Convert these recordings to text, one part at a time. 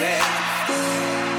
back.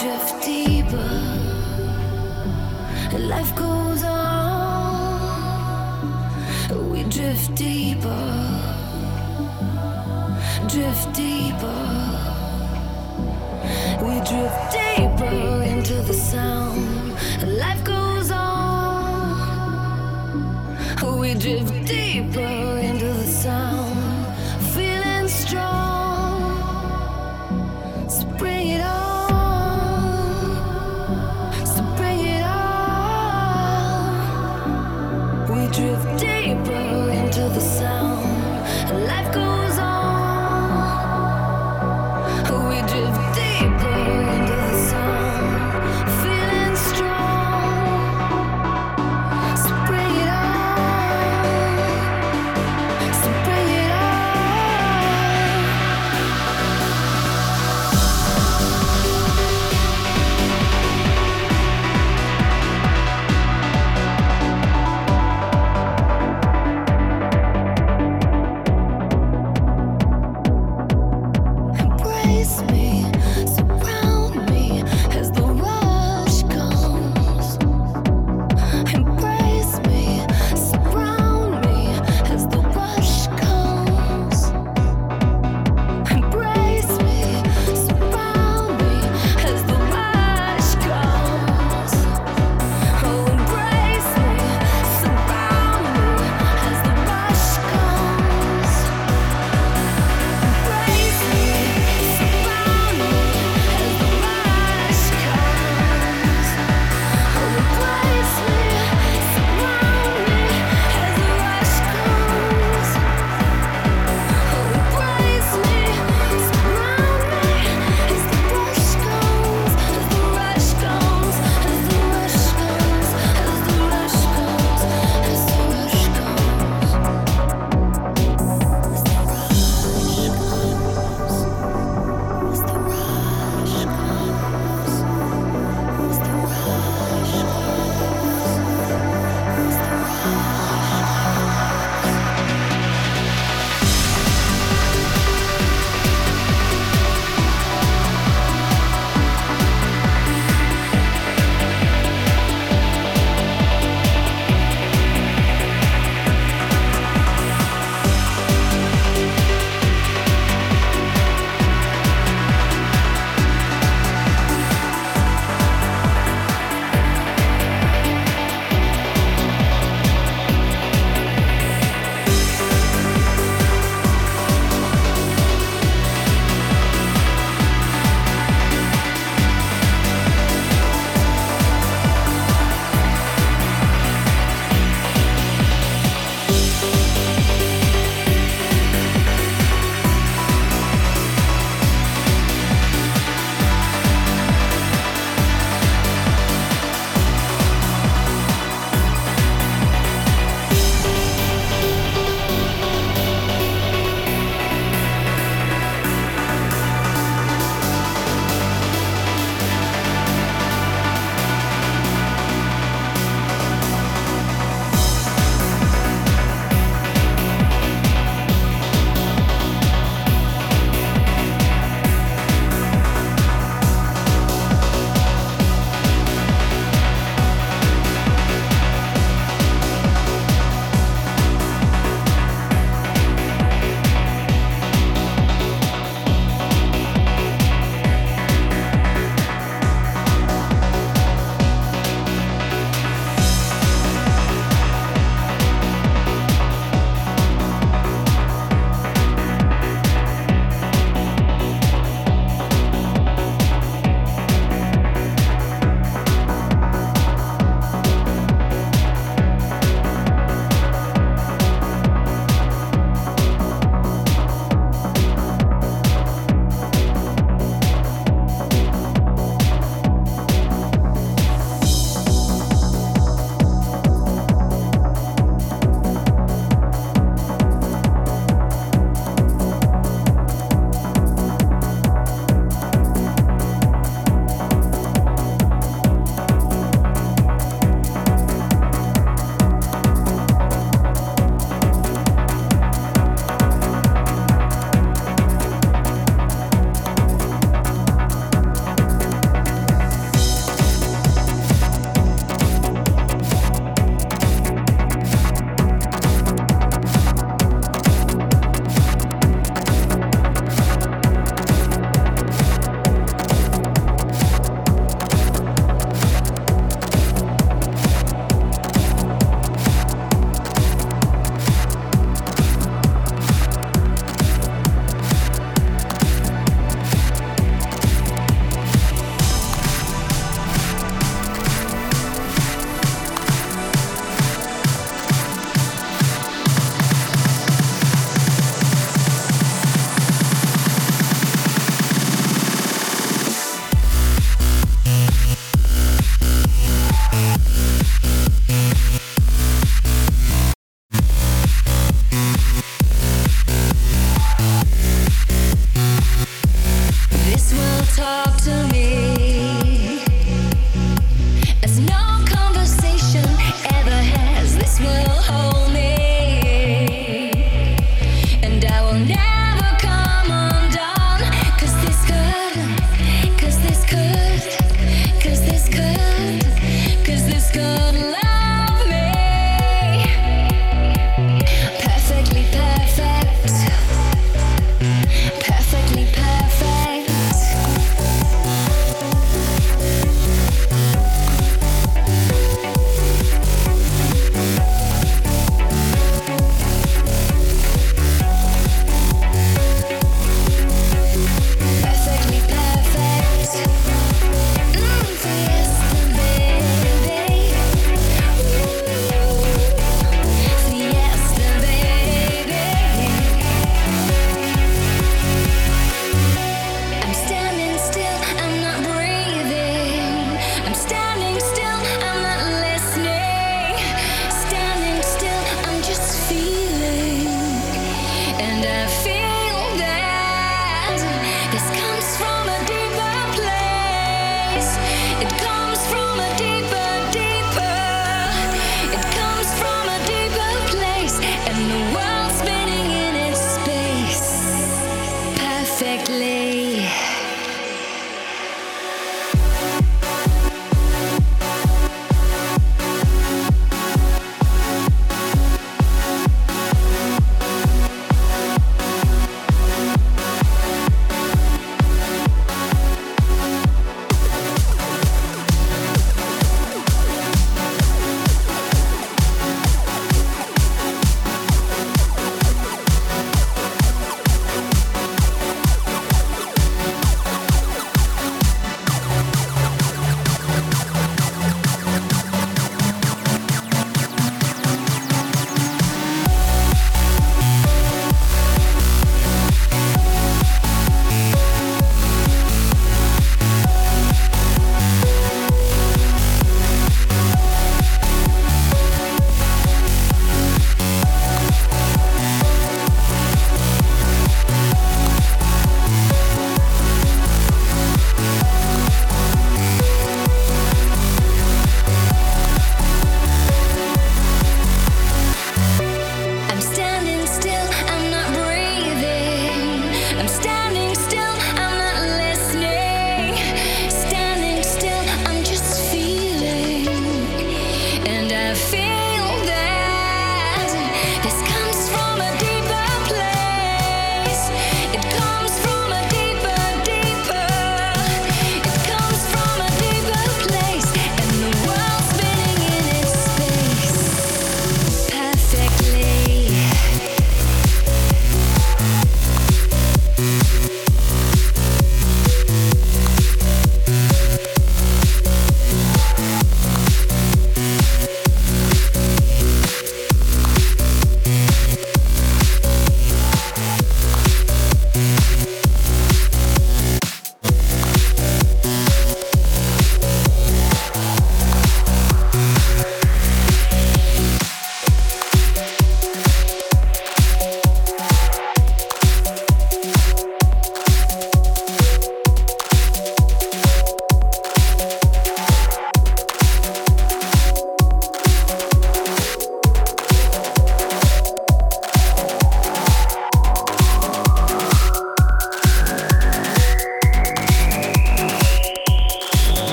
drift deeper. and Life goes on. We drift deeper. Drift deeper. We drift deeper into the sound. Life goes on. We drift deeper.